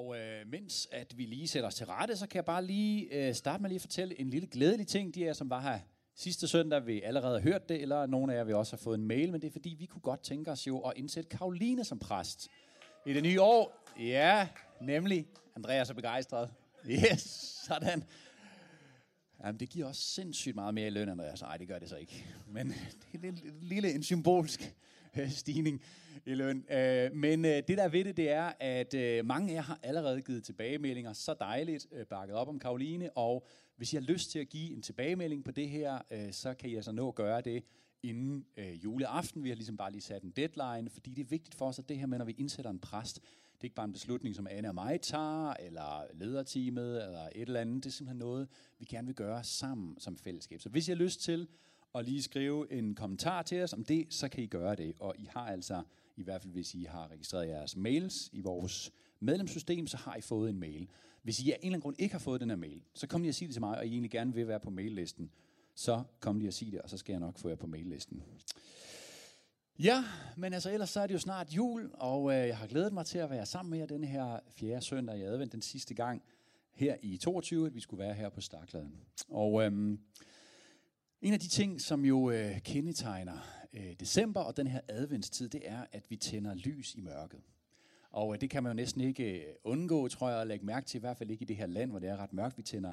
Og øh, mens at vi lige sætter os til rette, så kan jeg bare lige øh, starte med lige at fortælle en lille glædelig ting. De er, som var her sidste søndag, vi allerede har hørt det, eller nogle af jer vil også have fået en mail, men det er fordi, vi kunne godt tænke os jo at indsætte Karoline som præst. I det nye år, ja, nemlig. Andreas er begejstret. Yes, sådan. Jamen, det giver også sindssygt meget mere i løn, Andreas. Nej, det gør det så ikke. Men det er lidt, lille, en symbolsk stigning i løn. Øh, men øh, det der er ved det, det er, at øh, mange af jer har allerede givet tilbagemeldinger. Så dejligt øh, bakket op om Karoline. Og hvis I har lyst til at give en tilbagemelding på det her, øh, så kan I altså nå at gøre det inden juleaften. Vi har ligesom bare lige sat en deadline, fordi det er vigtigt for os, at det her med, når vi indsætter en præst, det er ikke bare en beslutning, som Anne og mig tager, eller lederteamet, eller et eller andet. Det er simpelthen noget, vi gerne vil gøre sammen som fællesskab. Så hvis I har lyst til og lige skrive en kommentar til os om det, så kan I gøre det. Og I har altså, i hvert fald hvis I har registreret jeres mails i vores medlemssystem, så har I fået en mail. Hvis I af en eller anden grund ikke har fået den her mail, så kom lige og sig det til mig, og I egentlig gerne vil være på maillisten, så kom lige og sig det, og så skal jeg nok få jer på maillisten. Ja, men altså ellers så er det jo snart jul, og øh, jeg har glædet mig til at være sammen med jer den her fjerde søndag i advent, den sidste gang her i 22, at vi skulle være her på Starkladen. Og øhm, en af de ting, som jo øh, kendetegner øh, december og den her adventstid, det er, at vi tænder lys i mørket. Og øh, det kan man jo næsten ikke øh, undgå, tror jeg, at lægge mærke til, i hvert fald ikke i det her land, hvor det er ret mørkt. Vi tænder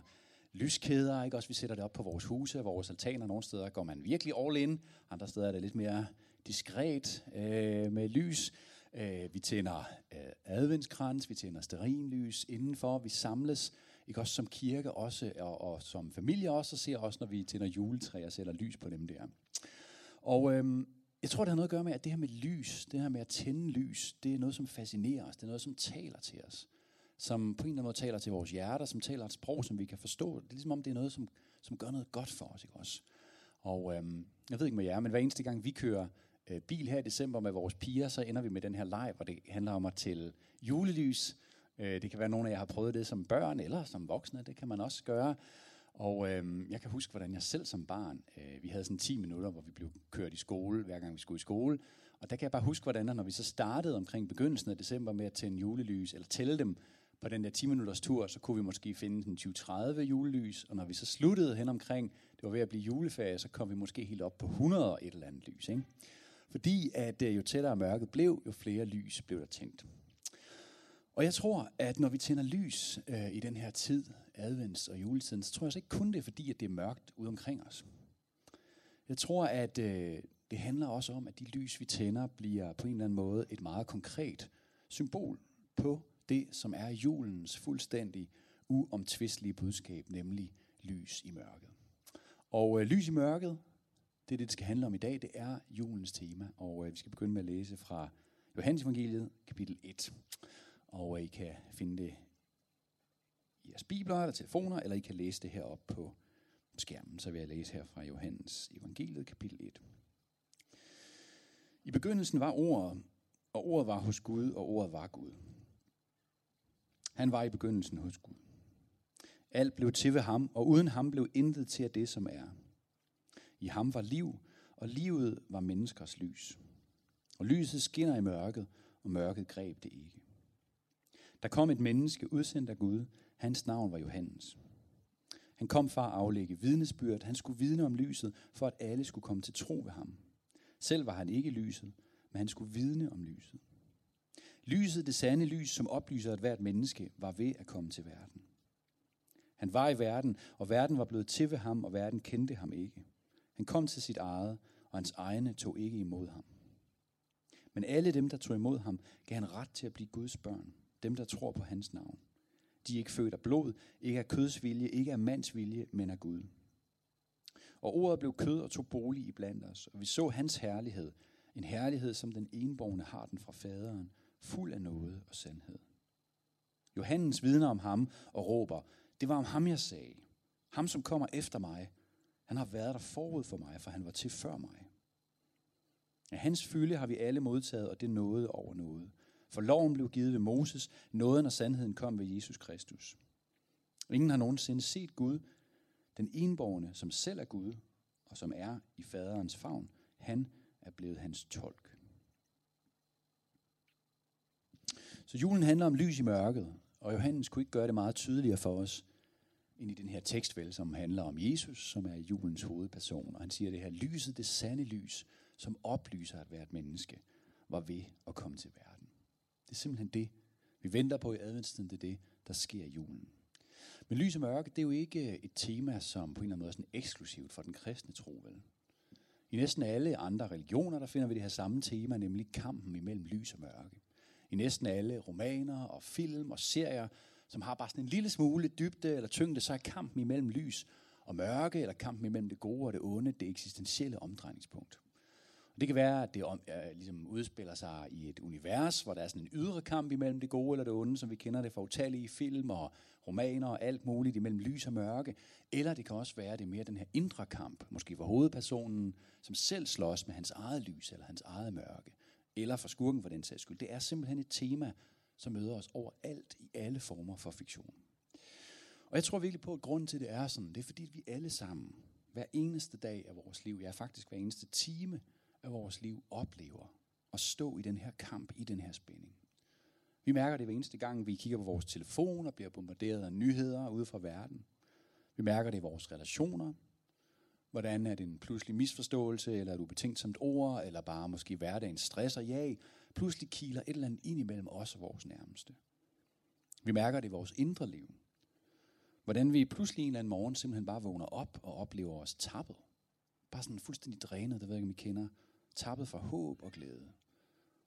lyskæder, ikke? Også vi sætter det op på vores huse, vores altaner. Nogle steder går man virkelig all in, andre steder er det lidt mere diskret øh, med lys. Øh, vi tænder øh, adventskrans, vi tænder sterinlys indenfor, vi samles, ikke også som kirke også, og, og som familie også, og ser også, når vi tænder juletræer og sætter lys på dem der. Og øhm, jeg tror, det har noget at gøre med, at det her med lys, det her med at tænde lys, det er noget, som fascinerer os, det er noget, som taler til os som på en eller anden måde taler til vores hjerter, som taler et sprog, som vi kan forstå. Det er ligesom om, det er noget, som, som gør noget godt for os. Ikke også? Og øhm, jeg ved ikke med jer, men hver eneste gang vi kører øh, bil her i december med vores piger, så ender vi med den her leg, hvor det handler om at tælle julelys. Øh, det kan være, at nogle af jer har prøvet det som børn eller som voksne, det kan man også gøre. Og øh, jeg kan huske, hvordan jeg selv som barn, øh, vi havde sådan 10 minutter, hvor vi blev kørt i skole, hver gang vi skulle i skole. Og der kan jeg bare huske, hvordan når vi så startede omkring begyndelsen af december med at tænde julelys, eller tælle dem på den der 10 minutters tur, så kunne vi måske finde den 20-30 julelys, og når vi så sluttede hen omkring, det var ved at blive juleferie, så kom vi måske helt op på 100 og et eller andet lys. Ikke? Fordi at øh, jo tættere mørket blev, jo flere lys blev der tændt. Og jeg tror, at når vi tænder lys øh, i den her tid, advents og juletiden, så tror jeg så ikke kun det er fordi, at det er mørkt ude omkring os. Jeg tror, at øh, det handler også om, at de lys, vi tænder, bliver på en eller anden måde et meget konkret symbol på det, som er julens fuldstændig uomtvistelige budskab, nemlig lys i mørket. Og øh, lys i mørket, det er det, det skal handle om i dag. Det er julens tema, og øh, vi skal begynde med at læse fra Johannes evangeliet, kapitel 1. Og I kan finde det i jeres bibler eller telefoner, eller I kan læse det herop på skærmen. Så vil jeg læse her fra Johannes evangeliet, kapitel 1. I begyndelsen var ordet, og ordet var hos Gud, og ordet var Gud. Han var i begyndelsen hos Gud. Alt blev til ved ham, og uden ham blev intet til af det, som er. I ham var liv, og livet var menneskers lys. Og lyset skinner i mørket, og mørket greb det ikke. Der kom et menneske udsendt af Gud. Hans navn var Johannes. Han kom for at aflægge vidnesbyrd. Han skulle vidne om lyset, for at alle skulle komme til tro ved ham. Selv var han ikke lyset, men han skulle vidne om lyset. Lyset, det sande lys, som oplyser at hvert menneske, var ved at komme til verden. Han var i verden, og verden var blevet til ved ham, og verden kendte ham ikke. Han kom til sit eget, og hans egne tog ikke imod ham. Men alle dem, der tog imod ham, gav han ret til at blive Guds børn. Dem, der tror på hans navn. De er ikke født af blod, ikke af køds vilje, ikke af mands vilje, men af Gud. Og ordet blev kød og tog bolig i blandt os, og vi så hans herlighed. En herlighed, som den enborgne har den fra faderen, fuld af noget og sandhed. Johannes vidner om ham og råber, det var om ham, jeg sagde. Ham, som kommer efter mig. Han har været der forud for mig, for han var til før mig. Af hans fylde har vi alle modtaget, og det nåede over noget. For loven blev givet ved Moses, nåden og sandheden kom ved Jesus Kristus. Ingen har nogensinde set Gud, den enborgne, som selv er Gud, og som er i faderens favn. Han er blevet hans tolk. Så julen handler om lys i mørket. Og Johannes kunne ikke gøre det meget tydeligere for os, ind i den her tekstvel, som handler om Jesus, som er julens hovedperson. Og han siger det her, lyset, det sande lys, som oplyser at være et menneske, var ved at komme til verden. Det er simpelthen det, vi venter på i adventstiden, det er det, der sker i julen. Men lys og mørke, det er jo ikke øh, et tema, som på en eller anden måde er sådan eksklusivt for den kristne tro, vel? I næsten alle andre religioner, der finder vi det her samme tema, nemlig kampen imellem lys og mørke. I næsten alle romaner og film og serier, som har bare sådan en lille smule dybde eller tyngde, så er kampen imellem lys og mørke, eller kampen imellem det gode og det onde, det eksistentielle omdrejningspunkt. Og det kan være, at det om, øh, ligesom udspiller sig i et univers, hvor der er sådan en ydre kamp imellem det gode eller det onde, som vi kender det fra utallige film og romaner og alt muligt imellem lys og mørke. Eller det kan også være, at det er mere den her indre kamp, måske for hovedpersonen, som selv slås med hans eget lys eller hans eget mørke. Eller for skurken for den sags skyld. Det er simpelthen et tema, som møder os overalt i alle former for fiktion. Og jeg tror virkelig på, at grunden til, at det er sådan, det er fordi, vi alle sammen, hver eneste dag af vores liv, ja faktisk hver eneste time af vores liv, oplever at stå i den her kamp, i den her spænding. Vi mærker det hver eneste gang, vi kigger på vores telefon og bliver bombarderet af nyheder ude fra verden. Vi mærker det i vores relationer. Hvordan er det en pludselig misforståelse, eller et ubetænksomt ord, eller bare måske hverdagens stress og jag, pludselig kiler et eller andet ind imellem os og vores nærmeste. Vi mærker det i vores indre liv. Hvordan vi pludselig en eller anden morgen simpelthen bare vågner op og oplever os tappet. Bare sådan fuldstændig drænet, det ved jeg ikke, om I kender. Tappet for håb og glæde.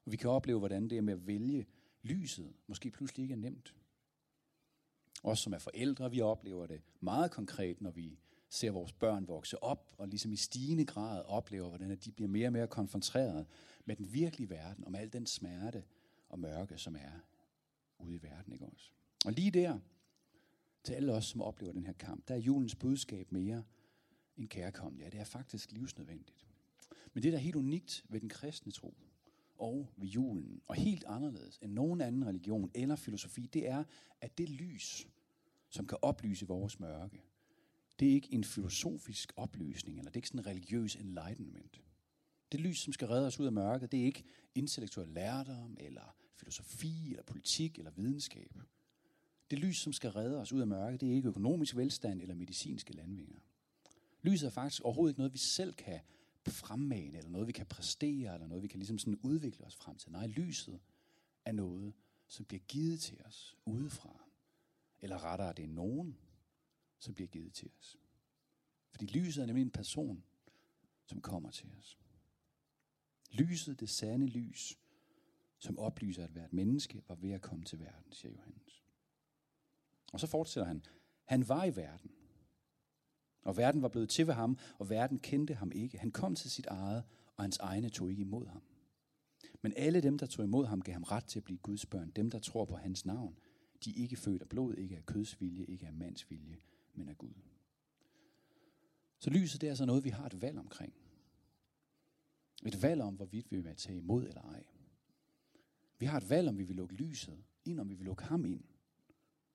Og vi kan opleve, hvordan det er med at vælge lyset måske pludselig ikke er nemt. Os som er forældre, vi oplever det meget konkret, når vi ser vores børn vokse op, og ligesom i stigende grad oplever, hvordan de bliver mere og mere konfronteret med den virkelige verden, og med al den smerte og mørke, som er ude i verden. Ikke også? Og lige der, til alle os, som oplever den her kamp, der er julens budskab mere end kærkommende. Ja, det er faktisk livsnødvendigt. Men det, der er helt unikt ved den kristne tro, og ved julen, og helt anderledes end nogen anden religion eller filosofi, det er, at det lys, som kan oplyse vores mørke, det er ikke en filosofisk oplysning, eller det er ikke sådan en religiøs enlightenment. Det lys, som skal redde os ud af mørket, det er ikke intellektuel lærdom, eller filosofi, eller politik, eller videnskab. Det lys, som skal redde os ud af mørket, det er ikke økonomisk velstand eller medicinske landvinger. Lyset er faktisk overhovedet ikke noget, vi selv kan fremmane, eller noget, vi kan præstere, eller noget, vi kan ligesom sådan udvikle os frem til. Nej, lyset er noget, som bliver givet til os udefra. Eller rettere, det er nogen, som bliver givet til os. Fordi lyset er nemlig en person, som kommer til os. Lyset, det sande lys, som oplyser at hvert menneske, var ved at komme til verden, siger Johannes. Og så fortsætter han. Han var i verden. Og verden var blevet til ved ham, og verden kendte ham ikke. Han kom til sit eget, og hans egne tog ikke imod ham. Men alle dem, der tog imod ham, gav ham ret til at blive Guds børn. Dem, der tror på hans navn. De er ikke født af blod, ikke af kødsvilje, ikke af mandsvilje, men af Gud. Så lyset det er altså noget, vi har et valg omkring. Et valg om, hvorvidt vi vil tage imod eller ej. Vi har et valg, om vi vil lukke lyset ind, om vi vil lukke ham ind,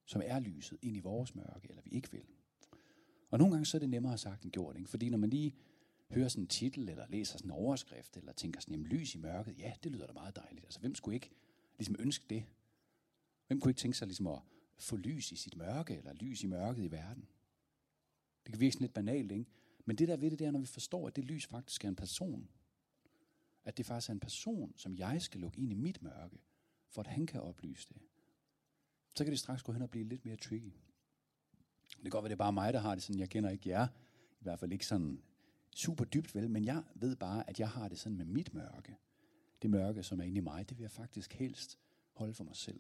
som er lyset, ind i vores mørke, eller vi ikke vil. Og nogle gange så er det nemmere sagt end gjort, ikke? fordi når man lige hører sådan en titel, eller læser sådan en overskrift, eller tænker sådan, jamen lys i mørket, ja, det lyder da meget dejligt. Altså, hvem skulle ikke ligesom ønske det? Hvem kunne ikke tænke sig ligesom at få lys i sit mørke, eller lys i mørket i verden? Det kan virke sådan lidt banalt, ikke? Men det der ved det, det er, når vi forstår, at det lys faktisk er en person. At det faktisk er en person, som jeg skal lukke ind i mit mørke, for at han kan oplyse det. Så kan det straks gå hen og blive lidt mere tricky. Det kan godt være, det er bare mig, der har det sådan. Jeg kender ikke jer. I hvert fald ikke sådan super dybt vel, men jeg ved bare, at jeg har det sådan med mit mørke. Det mørke, som er inde i mig, det vil jeg faktisk helst holde for mig selv.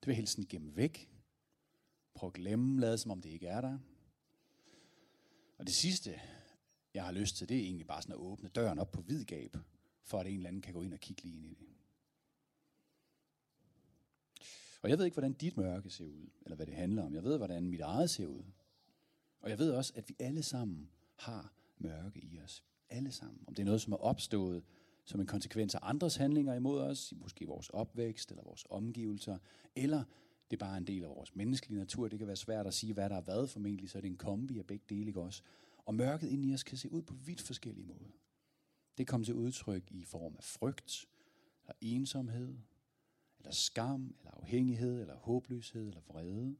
Det vil jeg helst sådan gemme væk. Prøv at glemme, lade som om det ikke er der. Og det sidste, jeg har lyst til, det er egentlig bare sådan at åbne døren op på vid gab, for at en eller anden kan gå ind og kigge lige ind i det. Og jeg ved ikke, hvordan dit mørke ser ud, eller hvad det handler om. Jeg ved, hvordan mit eget ser ud. Og jeg ved også, at vi alle sammen har mørke i os. Alle sammen. Om det er noget, som er opstået som en konsekvens af andres handlinger imod os, måske vores opvækst eller vores omgivelser, eller det er bare en del af vores menneskelige natur. Det kan være svært at sige, hvad der er hvad formentlig, så er det en kombi af begge dele, ikke også? Og mørket inde i os kan se ud på vidt forskellige måder. Det kommer til udtryk i form af frygt, eller ensomhed, eller skam, eller afhængighed, eller håbløshed, eller vrede.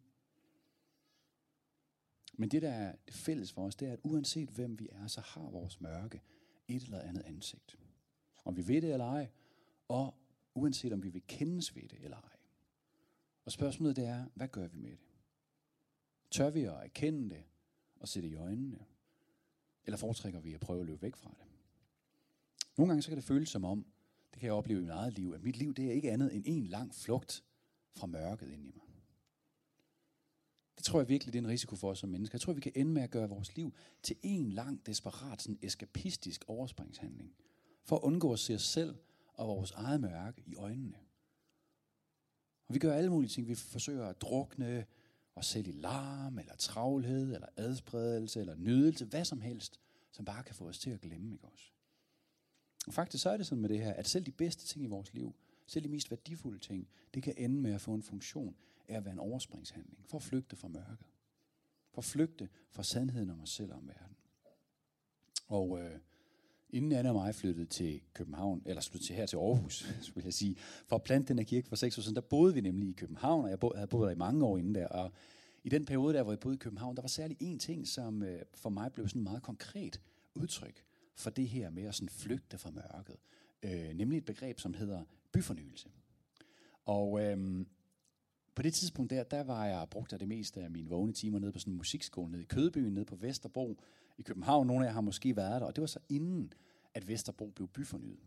Men det, der er det fælles for os, det er, at uanset hvem vi er, så har vores mørke et eller andet ansigt. Om vi ved det eller ej, og uanset om vi vil kendes ved det eller ej. Og spørgsmålet det er, hvad gør vi med det? Tør vi at erkende det og se det i øjnene? Eller foretrækker vi at prøve at løbe væk fra det? Nogle gange så kan det føles som om, det kan jeg opleve i mit eget liv, at mit liv det er ikke andet end en lang flugt fra mørket ind i mig. Det tror jeg virkelig, det er en risiko for os som mennesker. Jeg tror, vi kan ende med at gøre vores liv til en lang, desperat, sådan eskapistisk overspringshandling. For at undgå at se os selv og vores eget mørke i øjnene. Og vi gør alle mulige ting. Vi forsøger at drukne os selv i larm, eller travlhed, eller adspredelse, eller nydelse, hvad som helst, som bare kan få os til at glemme, ikke også? Og faktisk så er det sådan med det her, at selv de bedste ting i vores liv, selv de mest værdifulde ting, det kan ende med at få en funktion af at være en overspringshandling, for at flygte fra mørket. For at flygte fra sandheden om os selv og om verden. Og øh, inden Anna og mig flyttede til København, eller sluttede til her til Aarhus, skulle jeg sige, for at plante den her kirke for seks år siden, der boede vi nemlig i København, og jeg havde boet der i mange år inden der, og i den periode der, hvor jeg boede i København, der var særlig en ting, som øh, for mig blev sådan meget konkret udtryk for det her med at sådan flygte fra mørket. Øh, nemlig et begreb, som hedder byfornyelse. Og øh, på det tidspunkt der, der var jeg brugt af det meste af mine vågne timer nede på sådan en musikskole nede i Kødbyen, nede på Vesterbro i København. Nogle af jer har måske været der, og det var så inden, at Vesterbro blev byfornyet.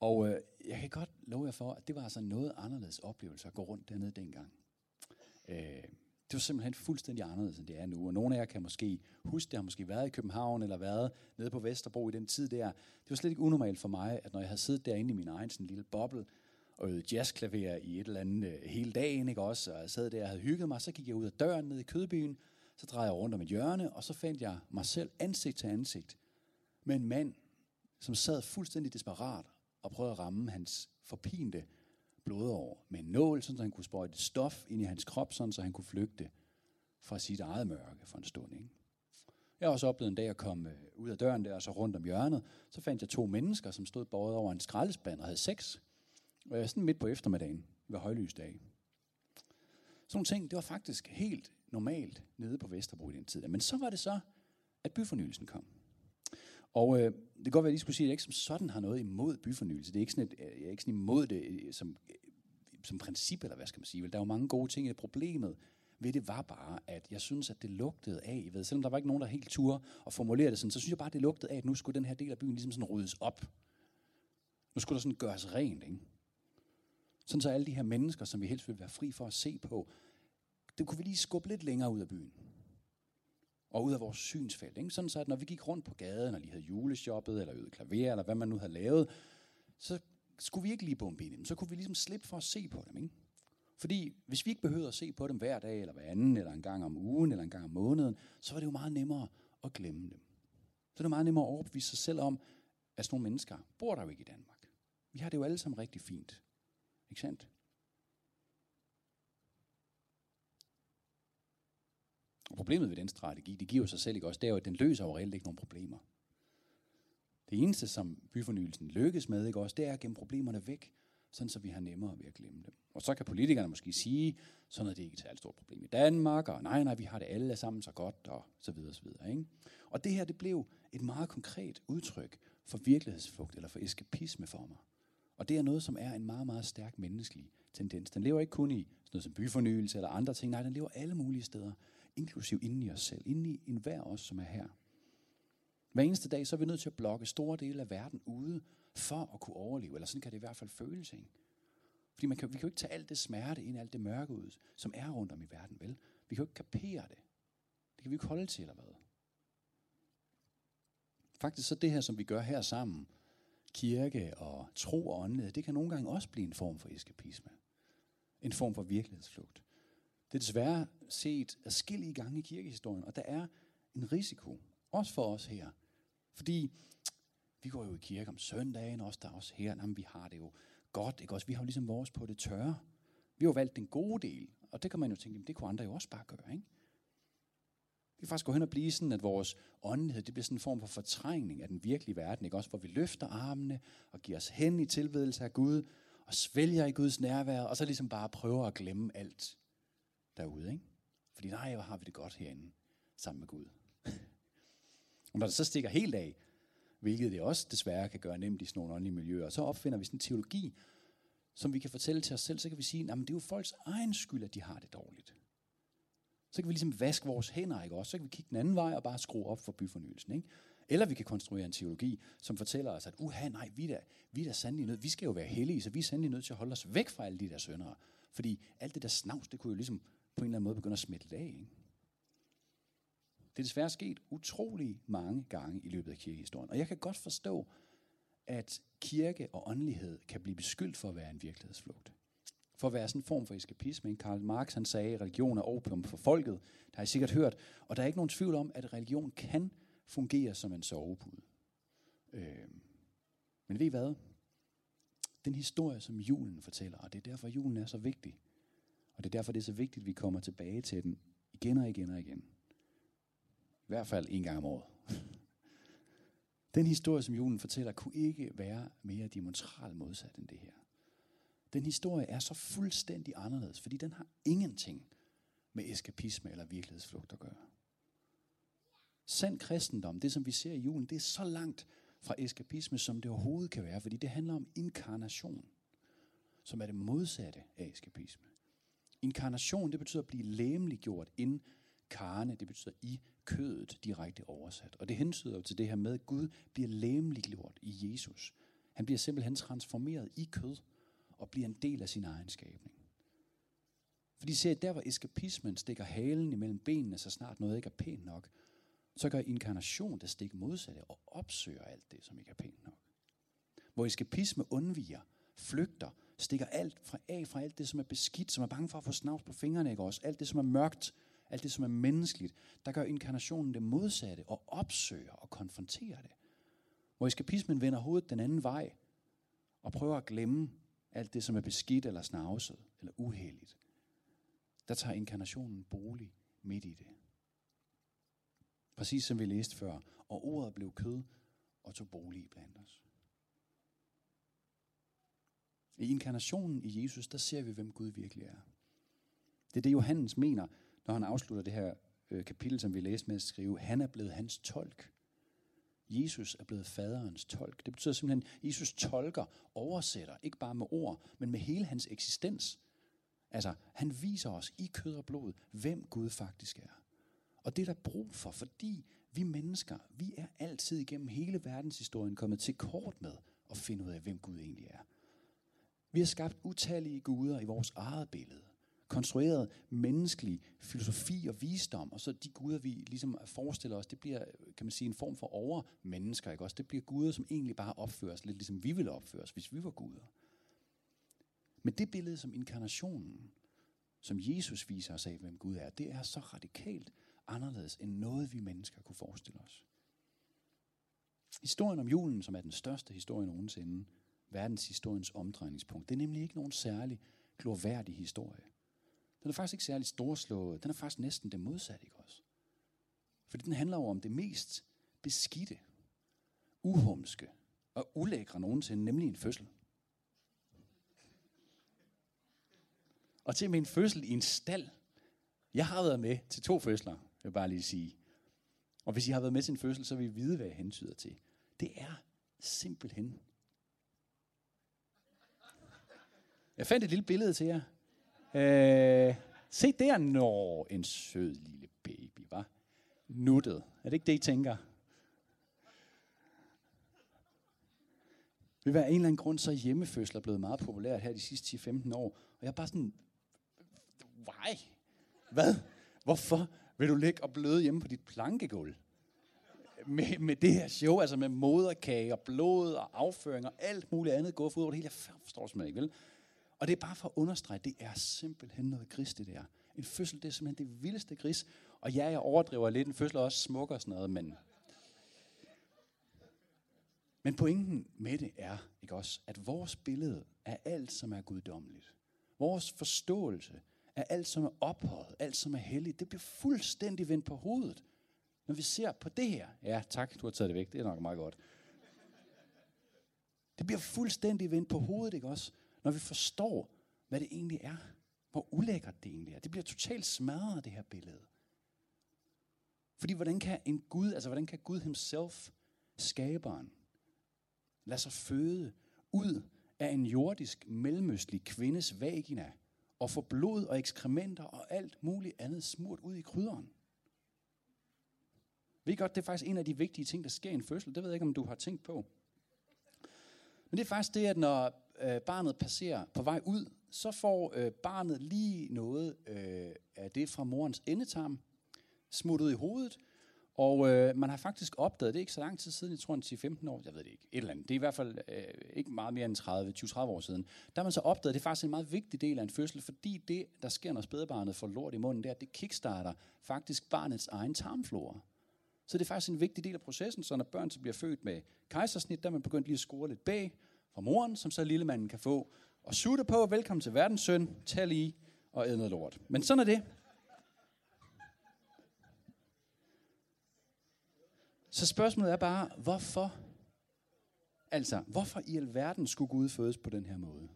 Og øh, jeg kan godt love jer for, at det var altså noget anderledes oplevelse at gå rundt dernede dengang. Øh, det var simpelthen fuldstændig anderledes, end det er nu. Og nogle af jer kan måske huske, det har måske været i København, eller været nede på Vesterbro i den tid der. Det var slet ikke unormalt for mig, at når jeg havde siddet derinde i min egen sådan lille boble, og øvede jazzklaver i et eller andet øh, hele dagen, ikke også? Og jeg sad der og havde hygget mig, så gik jeg ud af døren ned i Kødbyen, så drejede jeg rundt om et hjørne, og så fandt jeg mig selv ansigt til ansigt med en mand, som sad fuldstændig desperat og prøvede at ramme hans forpinte blodår med en nål, så han kunne sprøjte stof ind i hans krop, sådan så han kunne flygte fra sit eget mørke for en stund. Ikke? Jeg har også oplevet en dag at komme øh, ud af døren der, og så rundt om hjørnet, så fandt jeg to mennesker, som stod båret over en skraldespand og havde sex. Og jeg sådan midt på eftermiddagen ved højlysdag. Sådan nogle ting, det var faktisk helt normalt nede på Vesterbro i den tid. Men så var det så, at byfornyelsen kom. Og øh, det kan godt være, at jeg lige skulle sige, at jeg ikke som sådan har noget imod byfornyelse. Det er ikke sådan, at øh, jeg er ikke sådan imod det øh, som, øh, som princip, eller hvad skal man sige. Der er jo mange gode ting i det. Problemet ved det var bare, at jeg synes, at det lugtede af, ved, selvom der var ikke nogen, der helt turde og formulere det sådan, så synes jeg bare, at det lugtede af, at nu skulle den her del af byen ligesom sådan ryddes op. Nu skulle der sådan gøres rent, ikke? Sådan så alle de her mennesker, som vi helst vil være fri for at se på, det kunne vi lige skubbe lidt længere ud af byen. Og ud af vores synsfelt. Ikke? Sådan så, at når vi gik rundt på gaden, og lige havde juleshoppet, eller øvet klaver, eller hvad man nu havde lavet, så skulle vi ikke lige bombe ind i dem. Så kunne vi ligesom slippe for at se på dem. Ikke? Fordi hvis vi ikke behøvede at se på dem hver dag, eller hver anden, eller en gang om ugen, eller en gang om måneden, så var det jo meget nemmere at glemme dem. Så er det meget nemmere at overbevise sig selv om, at sådan nogle mennesker bor der jo ikke i Danmark. Vi har det jo alle sammen rigtig fint. Ikke sandt? Og problemet ved den strategi, det giver sig selv ikke også, det er jo, at den løser jo reelt ikke nogen problemer. Det eneste, som byfornyelsen lykkes med, ikke også, det er at gemme problemerne væk, sådan så vi har nemmere ved at glemme dem. Og så kan politikerne måske sige, sådan noget, det ikke et særligt stort problem i Danmark, og nej, nej, vi har det alle sammen så godt, og så videre, så videre. Ikke? Og det her, det blev et meget konkret udtryk for virkelighedsflugt, eller for eskapisme for mig. Og det er noget, som er en meget, meget stærk menneskelig tendens. Den lever ikke kun i sådan noget som byfornyelse eller andre ting. Nej, den lever alle mulige steder, inklusiv inden i os selv, inden i enhver os, som er her. Hver eneste dag, så er vi nødt til at blokke store dele af verden ude, for at kunne overleve. Eller sådan kan det i hvert fald føles, ikke? Fordi man kan, vi kan jo ikke tage alt det smerte ind, alt det mørke ud, som er rundt om i verden, vel? Vi kan jo ikke kapere det. Det kan vi ikke holde til, eller hvad? Faktisk så det her, som vi gør her sammen, kirke og tro og åndelighed, det kan nogle gange også blive en form for eskapisme. En form for virkelighedsflugt. Det er desværre set adskillige gange i kirkehistorien, og der er en risiko, også for os her. Fordi vi går jo i kirke om søndagen, også der er også her, jamen, vi har det jo godt, ikke også? Vi har jo ligesom vores på det tørre. Vi har jo valgt den gode del, og det kan man jo tænke, jamen, det kunne andre jo også bare gøre, ikke? Det kan faktisk gå hen og blive sådan, at vores åndelighed, det bliver sådan en form for fortrængning af den virkelige verden, ikke? Også hvor vi løfter armene og giver os hen i tilbedelse af Gud, og svælger i Guds nærvær, og så ligesom bare prøver at glemme alt derude. Ikke? Fordi nej, hvor har vi det godt herinde sammen med Gud. og når det så stikker helt af, hvilket det også desværre kan gøre nemt i sådan nogle åndelige miljøer, så opfinder vi sådan en teologi, som vi kan fortælle til os selv, så kan vi sige, at det er jo folks egen skyld, at de har det dårligt. Så kan vi ligesom vaske vores hænder, ikke også? Så kan vi kigge den anden vej og bare skrue op for byfornyelsen, ikke? Eller vi kan konstruere en teologi, som fortæller os, at uha, nej, vi er, da, vi er da sandelig nødt, vi skal jo være hellige, så vi er sandelig nødt til at holde os væk fra alle de der søndere. Fordi alt det der snavs, det kunne jo ligesom på en eller anden måde begynder at smitte af. Ikke? Det er desværre sket utrolig mange gange i løbet af kirkehistorien. Og jeg kan godt forstå, at kirke og åndelighed kan blive beskyldt for at være en virkelighedsflugt. For at være sådan en form for eskapisme. Karl Marx han sagde, at religion er opium for folket. Det har I sikkert hørt. Og der er ikke nogen tvivl om, at religion kan fungere som en sovepude. Øh, men ved I hvad? Den historie, som julen fortæller, og det er derfor, julen er så vigtig. Og det er derfor, det er så vigtigt, at vi kommer tilbage til den igen og igen og igen. I hvert fald en gang om året. Den historie, som julen fortæller, kunne ikke være mere diametralt modsat end det her. Den historie er så fuldstændig anderledes, fordi den har ingenting med eskapisme eller virkelighedsflugt at gøre. Sand kristendom, det som vi ser i julen, det er så langt fra eskapisme, som det overhovedet kan være, fordi det handler om inkarnation, som er det modsatte af eskapisme. Inkarnation, det betyder at blive læmeliggjort ind karne, det betyder i kødet direkte oversat. Og det hensyder jo til det her med, at Gud bliver læmeliggjort i Jesus. Han bliver simpelthen transformeret i kød og bliver en del af sin egen skabning. Fordi ser der hvor eskapismen stikker halen imellem benene, så snart noget ikke er pænt nok, så gør inkarnation det stik modsatte og opsøger alt det, som ikke er pænt nok. Hvor eskapisme undviger, flygter, stikker alt fra af fra alt det, som er beskidt, som er bange for at få snavs på fingrene, ikke også? Alt det, som er mørkt, alt det, som er menneskeligt, der gør inkarnationen det modsatte og opsøger og konfronterer det. Hvor eskapismen vender hovedet den anden vej og prøver at glemme alt det, som er beskidt eller snavset eller uheldigt. Der tager inkarnationen bolig midt i det. Præcis som vi læste før. Og ordet blev kød og tog bolig blandt os. I inkarnationen i Jesus, der ser vi, hvem Gud virkelig er. Det er det, Johannes mener, når han afslutter det her øh, kapitel, som vi læste med at skrive. Han er blevet hans tolk. Jesus er blevet faderens tolk. Det betyder simpelthen, at Jesus tolker, oversætter, ikke bare med ord, men med hele hans eksistens. Altså, han viser os i kød og blod, hvem Gud faktisk er. Og det er der brug for, fordi vi mennesker, vi er altid igennem hele verdenshistorien kommet til kort med at finde ud af, hvem Gud egentlig er. Vi har skabt utallige guder i vores eget billede. Konstrueret menneskelig filosofi og visdom, og så de guder, vi ligesom forestiller os, det bliver, kan man sige, en form for overmennesker, ikke også? Det bliver guder, som egentlig bare opfører lidt ligesom vi ville opføre os, hvis vi var guder. Men det billede som inkarnationen, som Jesus viser os af, hvem Gud er, det er så radikalt anderledes end noget, vi mennesker kunne forestille os. Historien om julen, som er den største historie nogensinde, verdenshistoriens omdrejningspunkt, det er nemlig ikke nogen særlig glorværdig historie. Den er faktisk ikke særlig storslået. Den er faktisk næsten det modsatte, ikke også? Fordi den handler jo om det mest beskidte, uhumske og ulækre nogensinde, nemlig en fødsel. Og til med en fødsel i en stald. Jeg har været med til to fødsler, vil jeg bare lige sige. Og hvis I har været med til en fødsel, så vil I vide, hvad jeg hentyder til. Det er simpelthen. Jeg fandt et lille billede til jer. Øh, se der, når en sød lille baby, var Nuttet. Er det ikke det, I tænker? Ved være en eller anden grund, så er hjemmefødsler blevet meget populært her de sidste 10-15 år. Og jeg er bare sådan, why? Hvad? Hvorfor vil du ligge og bløde hjemme på dit plankegulv? Med, med det her show, altså med moderkage og blod og afføring og alt muligt andet gå ud over det hele. Jeg forstår det ikke, vel? Og det er bare for at understrege, det er simpelthen noget gris, det der. En fødsel, det er simpelthen det vildeste gris. Og ja, jeg overdriver lidt. En fødsel er også smuk og sådan noget, men... Men pointen med det er, ikke også, at vores billede af alt, som er guddommeligt, vores forståelse af alt, som er ophøjet, alt, som er helligt, det bliver fuldstændig vendt på hovedet. Når vi ser på det her, ja tak, du har taget det væk, det er nok meget godt. Det bliver fuldstændig vendt på hovedet, ikke også? Når vi forstår, hvad det egentlig er. Hvor ulækkert det egentlig er. Det bliver totalt smadret, det her billede. Fordi hvordan kan en Gud, altså hvordan kan Gud himself, skaberen, lade sig føde ud af en jordisk, mellemøstlig kvindes vagina, og få blod og ekskrementer og alt muligt andet smurt ud i krydderen? Ved I godt, det er faktisk en af de vigtige ting, der sker i en fødsel. Det ved jeg ikke, om du har tænkt på. Men det er faktisk det, at når øh, barnet passerer på vej ud, så får øh, barnet lige noget øh, af det fra morens endetarm smuttet i hovedet. Og øh, man har faktisk opdaget, det ikke så lang tid siden, jeg tror en 10-15 år, jeg ved det ikke, et eller andet. Det er i hvert fald øh, ikke meget mere end 30, 20-30 år siden. Der har man så opdaget, det er faktisk en meget vigtig del af en fødsel, fordi det, der sker, når spædebarnet får lort i munden, det er, at det kickstarter faktisk barnets egen tarmflora. Så det er faktisk en vigtig del af processen, så når børn så bliver født med kejsersnit, der er man begyndt lige at score lidt bag fra moren, som så lille manden kan få. Og sutte på, velkommen til verdens søn, tag lige og æd noget lort. Men sådan er det. Så spørgsmålet er bare, hvorfor? Altså, hvorfor i alverden skulle Gud fødes på den her måde?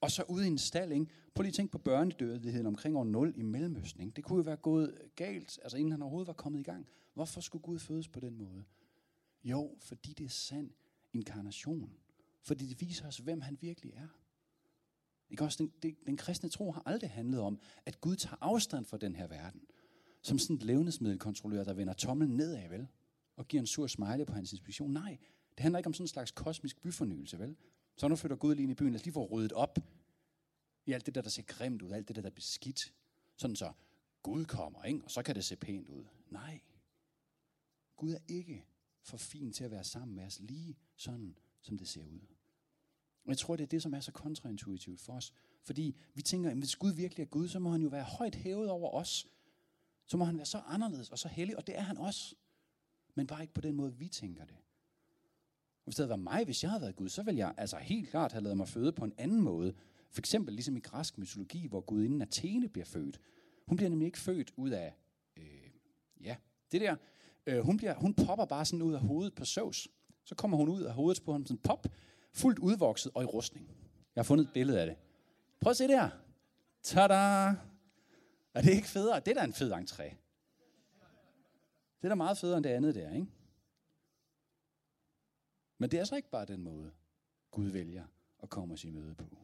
Og så ude i en stald, ikke? Prøv lige at tænke på børnedødeligheden omkring år 0 i Mellemøsten. Ikke? Det kunne jo være gået galt, altså inden han overhovedet var kommet i gang. Hvorfor skulle Gud fødes på den måde? Jo, fordi det er sand inkarnation. Fordi det viser os, hvem han virkelig er. Ikke også? Den, den, den kristne tro har aldrig handlet om, at Gud tager afstand fra den her verden. Som sådan et levnedsmiddelkontrollør, der vender tommelen nedad, vel? Og giver en sur smiley på hans inspiration. Nej, det handler ikke om sådan en slags kosmisk byfornyelse, vel? Så nu flytter Gud lige ind i byen. Lad os lige få ryddet op i alt det der, der ser grimt ud, alt det der, der er beskidt. Sådan så Gud kommer, ikke? og så kan det se pænt ud. Nej, Gud er ikke for fin til at være sammen med os lige sådan, som det ser ud. Og jeg tror, det er det, som er så kontraintuitivt for os. Fordi vi tænker, at hvis Gud virkelig er Gud, så må han jo være højt hævet over os. Så må han være så anderledes og så hellig, og det er han også. Men bare ikke på den måde, vi tænker det. Hvis det havde været mig, hvis jeg havde været Gud, så ville jeg altså helt klart have lavet mig føde på en anden måde. For eksempel ligesom i græsk mytologi, hvor gudinden Athene bliver født. Hun bliver nemlig ikke født ud af, øh, ja, det der. Øh, hun, bliver, hun popper bare sådan ud af hovedet på Zeus. Så kommer hun ud af hovedet på ham sådan pop, fuldt udvokset og i rustning. Jeg har fundet et billede af det. Prøv at se der. Tada! Er det ikke federe? Det er da en fed entré. Det er da meget federe end det andet der, ikke? Men det er så ikke bare den måde, Gud vælger at komme os i møde på.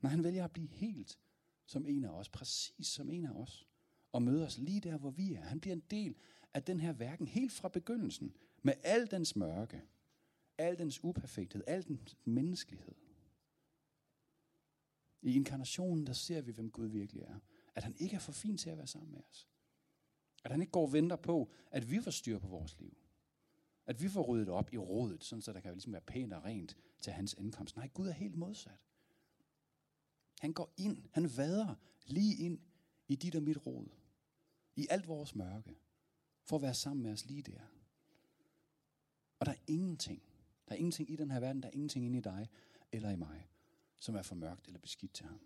Men han vælger at blive helt som en af os, præcis som en af os, og møde os lige der, hvor vi er. Han bliver en del af den her verden helt fra begyndelsen, med al dens mørke, al dens uperfekthed, al dens menneskelighed. I inkarnationen, der ser vi, hvem Gud virkelig er. At han ikke er for fin til at være sammen med os. At han ikke går og venter på, at vi får styr på vores liv. At vi får ryddet op i rådet, sådan så der kan ligesom være pænt og rent til hans indkomst. Nej, Gud er helt modsat. Han går ind, han vader lige ind i dit og mit råd. I alt vores mørke. For at være sammen med os lige der. Og der er ingenting, der er ingenting i den her verden, der er ingenting inde i dig eller i mig, som er for mørkt eller beskidt til ham.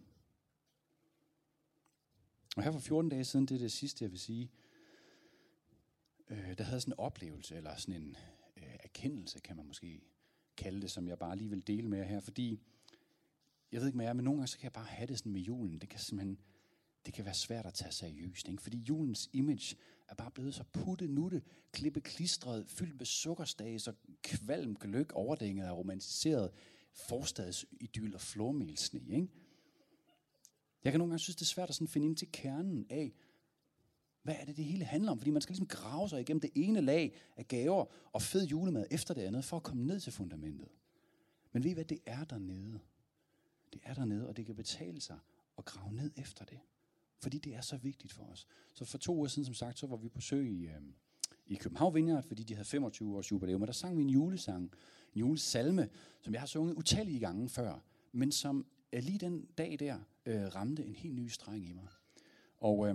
Og her for 14 dage siden, det er det sidste, jeg vil sige, øh, der havde sådan en oplevelse, eller sådan en øh, erkendelse, kan man måske kalde det, som jeg bare lige vil dele med jer her, fordi jeg ved ikke med jer, men nogle gange så kan jeg bare have det sådan med julen. Det kan simpelthen, det kan være svært at tage seriøst, ikke? fordi julens image er bare blevet så putte, nutte, klippe klistret, fyldt med sukkerstage, så kvalm, gløk, overdænget og romantiseret forstadsidyl og flormelsne. Ikke? Jeg kan nogle gange synes, det er svært at sådan finde ind til kernen af, hvad er det, det hele handler om? Fordi man skal ligesom grave sig igennem det ene lag af gaver og fed julemad efter det andet, for at komme ned til fundamentet. Men ved I hvad, det er dernede. Det er dernede, og det kan betale sig at grave ned efter det. Fordi det er så vigtigt for os. Så for to uger siden, som sagt, så var vi på sø i, øh, i København Vineyard, fordi de havde 25 års jubilæum, og der sang vi en julesang, en julesalme, som jeg har sunget utallige gange før, men som øh, lige den dag der øh, ramte en helt ny streng i mig. Og øh,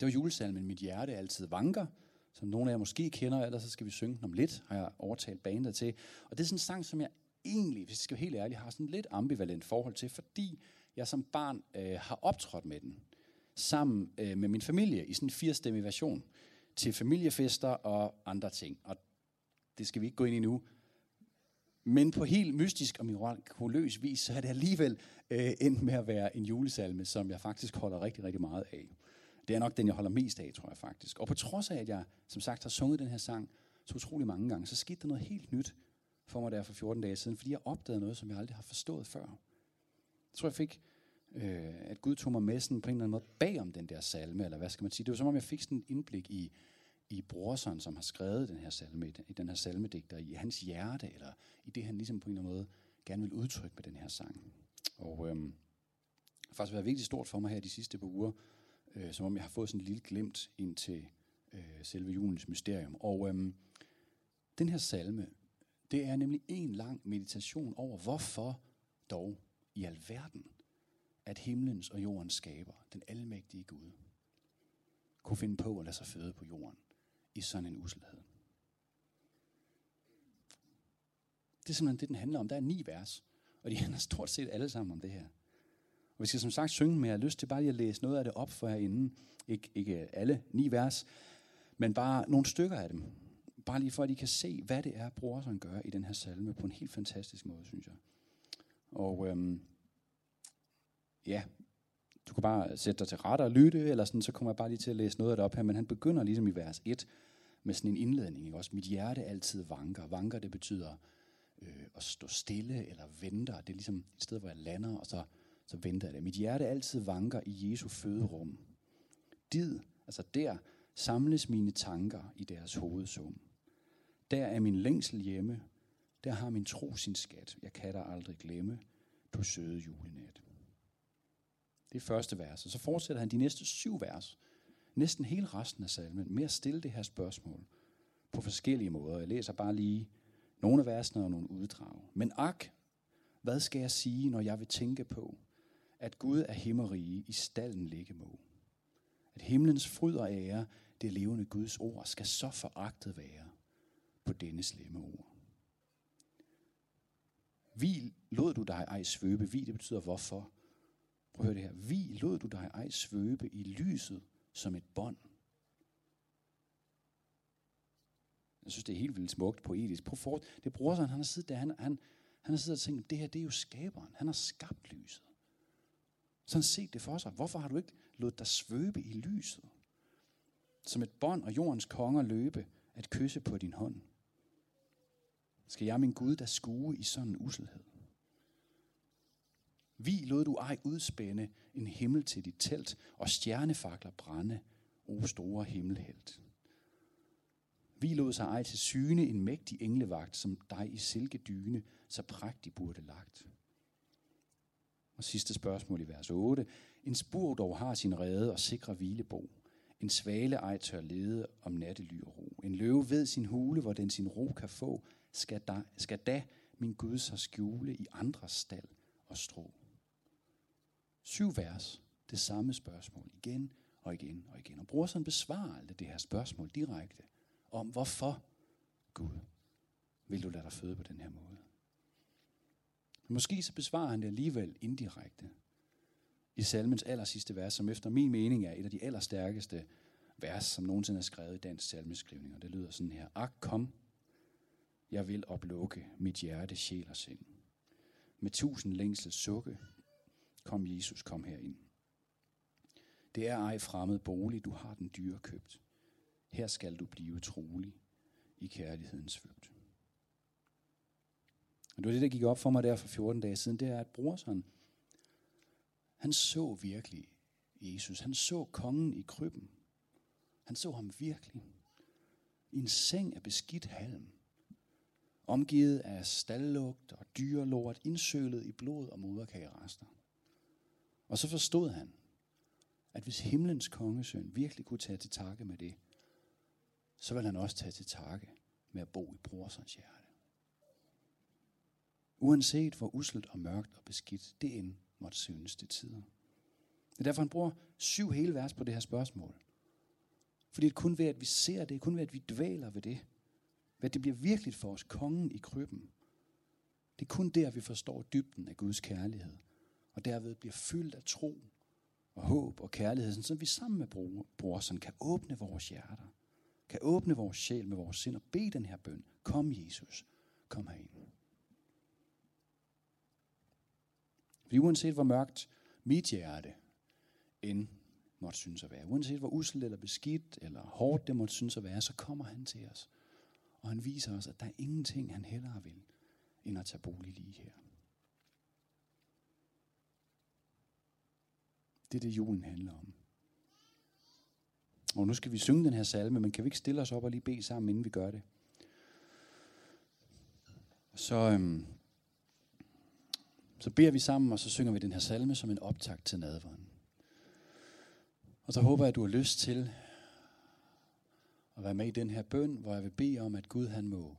det var julesalmen Mit hjerte altid vanker, som nogle af jer måske kender, ellers så skal vi synge den om lidt, har jeg overtalt bandet til. Og det er sådan en sang, som jeg egentlig, hvis jeg skal være helt ærlig, har sådan lidt ambivalent forhold til, fordi jeg som barn øh, har optrådt med den, sammen øh, med min familie, i sådan en firestemmig version, til familiefester og andre ting. Og det skal vi ikke gå ind i nu. Men på helt mystisk og mirakuløs vis, så er det alligevel øh, endt med at være en julesalme, som jeg faktisk holder rigtig, rigtig meget af. Det er nok den, jeg holder mest af, tror jeg faktisk. Og på trods af, at jeg som sagt har sunget den her sang så utrolig mange gange, så skete der noget helt nyt for mig der for 14 dage siden, fordi jeg opdagede noget, som jeg aldrig har forstået før. Jeg tror, jeg fik, øh, at Gud tog mig med sådan på en eller anden måde bag om den der salme, eller hvad skal man sige. Det var som om, jeg fik sådan et indblik i, i Brorson, som har skrevet den her salme, i den her salmedigter, i hans hjerte, eller i det, han ligesom på en eller anden måde gerne vil udtrykke med den her sang. Og øhm, det har faktisk været virkelig stort for mig her de sidste par uger, øh, som om jeg har fået sådan en lille glimt ind til øh, selve julens mysterium. Og øhm, den her salme, det er nemlig en lang meditation over, hvorfor dog i alverden, at himlens og jordens skaber, den almægtige Gud, kunne finde på at lade sig føde på jorden i sådan en uselhed. Det er simpelthen det, den handler om. Der er ni vers, og de handler stort set alle sammen om det her. Og vi skal som sagt synge, men jeg har lyst til bare lige at læse noget af det op for herinde. Ik- ikke alle ni vers, men bare nogle stykker af dem. Bare lige for, at I kan se, hvad det er, brorseren gør i den her salme på en helt fantastisk måde, synes jeg. Og øhm, ja, du kan bare sætte dig til rette og lytte, eller sådan, så kommer jeg bare lige til at læse noget af det op her. Men han begynder ligesom i vers 1 med sådan en indledning. Ikke? Også mit hjerte altid vanker. Vanker, det betyder øh, at stå stille eller venter. Det er ligesom et sted, hvor jeg lander, og så, så venter jeg det. Mit hjerte altid vanker i Jesu føderum. Did, altså der, samles mine tanker i deres hovedsum. Der er min længsel hjemme. Der har min tro sin skat. Jeg kan dig aldrig glemme, du søde julenat. Det er første vers. Og så fortsætter han de næste syv vers, næsten hele resten af salmen, med at stille det her spørgsmål på forskellige måder. Jeg læser bare lige nogle af versene og nogle uddrag. Men ak, hvad skal jeg sige, når jeg vil tænke på, at Gud er himmerige i stallen ligge må? At himlens fryd og ære, det levende Guds ord, skal så foragtet være på denne slemme ord. Vi lod du dig ej svøbe. Vi, det betyder hvorfor. Prøv at høre det her. Vi lod du dig ej svøbe i lyset som et bånd. Jeg synes, det er helt vildt smukt poetisk. Prøv for, det bruger sig, han har siddet der, han, han, han har siddet og tænkt, det her, det er jo skaberen. Han har skabt lyset. Så han set det for sig. Hvorfor har du ikke lået dig svøbe i lyset? Som et bånd og jordens konger løbe at kysse på din hånd. Skal jeg, min Gud, der skue i sådan en uselhed? Vi lod du ej udspænde en himmel til dit telt, og stjernefakler brænde, o store himmelhelt. Vi lod sig ej til syne en mægtig englevagt, som dig i silkedyne så prægtig burde lagt. Og sidste spørgsmål i vers 8. En spur dog har sin rede og sikre hvilebo. En svale ej tør lede om nattely og ro. En løve ved sin hule, hvor den sin ro kan få, skal da, skal da min Gud så skjule i andres stald og strå. Syv vers, det samme spørgsmål, igen og igen og igen. Og brorsen besvarer aldrig det her spørgsmål direkte om, hvorfor Gud vil du lade dig føde på den her måde. Måske så besvarer han det alligevel indirekte i salmens aller sidste vers, som efter min mening er et af de allerstærkeste vers, som nogensinde er skrevet i dansk salmeskrivning. Og det lyder sådan her. Ak, kom, jeg vil oplukke mit hjerte, sjæl og sind. Med tusind længsel sukke, kom Jesus, kom herind. Det er ej fremmed bolig, du har den dyre købt. Her skal du blive trolig i kærlighedens svøbt. Og det var det, der gik op for mig der for 14 dage siden, det er, at brorsen, han så virkelig Jesus. Han så kongen i krybben. Han så ham virkelig. I en seng af beskidt halm. Omgivet af stalllugt og dyrelort, indsølet i blod og moderkagerester. Og så forstod han, at hvis himlens kongesøn virkelig kunne tage til takke med det, så vil han også tage til takke med at bo i brorsens hjerte. Uanset hvor uslet og mørkt og beskidt det end måtte synes til tider. Det er derfor, han bruger syv hele vers på det her spørgsmål. Fordi det er kun ved, at vi ser det, kun ved, at vi dvæler ved det, hvad det bliver virkeligt for os, kongen i krybben. Det er kun der, vi forstår dybden af Guds kærlighed, og derved bliver fyldt af tro og håb og kærlighed, så vi sammen med bror, brorsen kan åbne vores hjerter, kan åbne vores sjæl med vores sind og bede den her bøn. Kom Jesus, kom herind. Fordi uanset hvor mørkt mit hjerte end måtte synes at være, uanset hvor uselt eller beskidt eller hårdt det måtte synes at være, så kommer han til os. Og han viser os, at der er ingenting, han hellere vil, end at tage bolig lige her. Det er det, julen handler om. Og nu skal vi synge den her salme, men kan vi ikke stille os op og lige bede sammen, inden vi gør det? Så, øhm, så beder vi sammen, og så synger vi den her salme som en optakt til nadveren. Og så håber jeg, at du har lyst til at være med i den her bøn, hvor jeg vil bede om, at Gud han må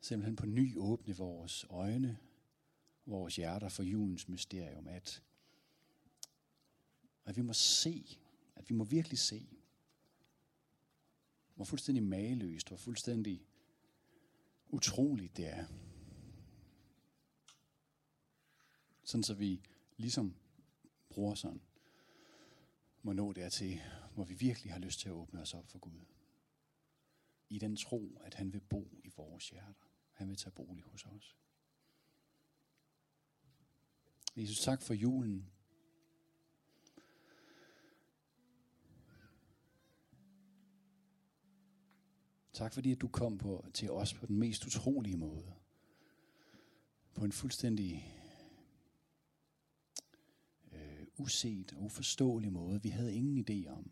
simpelthen på ny åbne vores øjne, vores hjerter for julens mysterium, at, at vi må se, at vi må virkelig se, hvor fuldstændig mageløst, hvor fuldstændig utroligt det er. Sådan så vi ligesom bruger sådan, må nå dertil, hvor vi virkelig har lyst til at åbne os op for Gud. I den tro, at han vil bo i vores hjerter. Han vil tage bolig hos os. Jesus, tak for julen. Tak fordi, at du kom på, til os på den mest utrolige måde. På en fuldstændig øh, uset og uforståelig måde. Vi havde ingen idé om,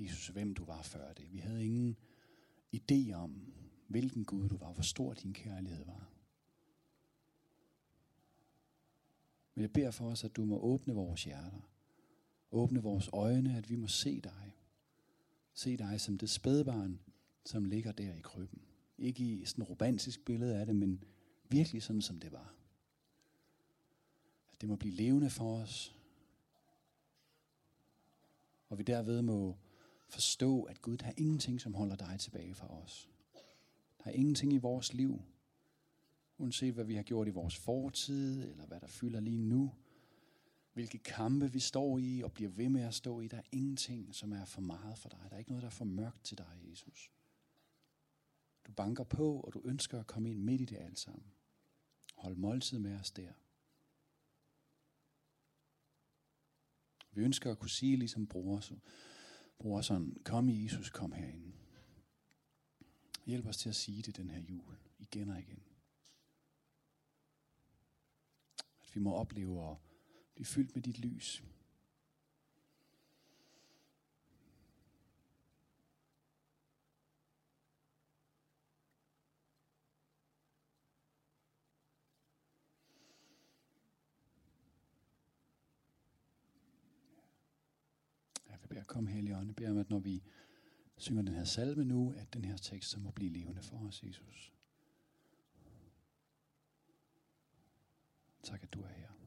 Jesus, hvem du var før det. Vi havde ingen idé om, hvilken Gud du var, hvor stor din kærlighed var. Men jeg beder for os, at du må åbne vores hjerter, åbne vores øjne, at vi må se dig. Se dig som det spædbarn, som ligger der i krybben. Ikke i sådan et romantisk billede af det, men virkelig sådan, som det var. At det må blive levende for os, og vi derved må forstå, at Gud, der er ingenting, som holder dig tilbage fra os. Der er ingenting i vores liv, uanset hvad vi har gjort i vores fortid, eller hvad der fylder lige nu, hvilke kampe vi står i og bliver ved med at stå i. Der er ingenting, som er for meget for dig. Der er ikke noget, der er for mørkt til dig, Jesus. Du banker på, og du ønsker at komme ind midt i det alt sammen. Hold måltid med os der. Vi ønsker at kunne sige, ligesom bror, så, sådan, kom Jesus, kom herinde. Hjælp os til at sige det den her jul, igen og igen. At vi må opleve at blive fyldt med dit lys. Jeg kom, Hellige Ånd. Jeg beder om, at når vi synger den her salme nu, at den her tekst så må blive levende for os, Jesus. Tak, at du er her.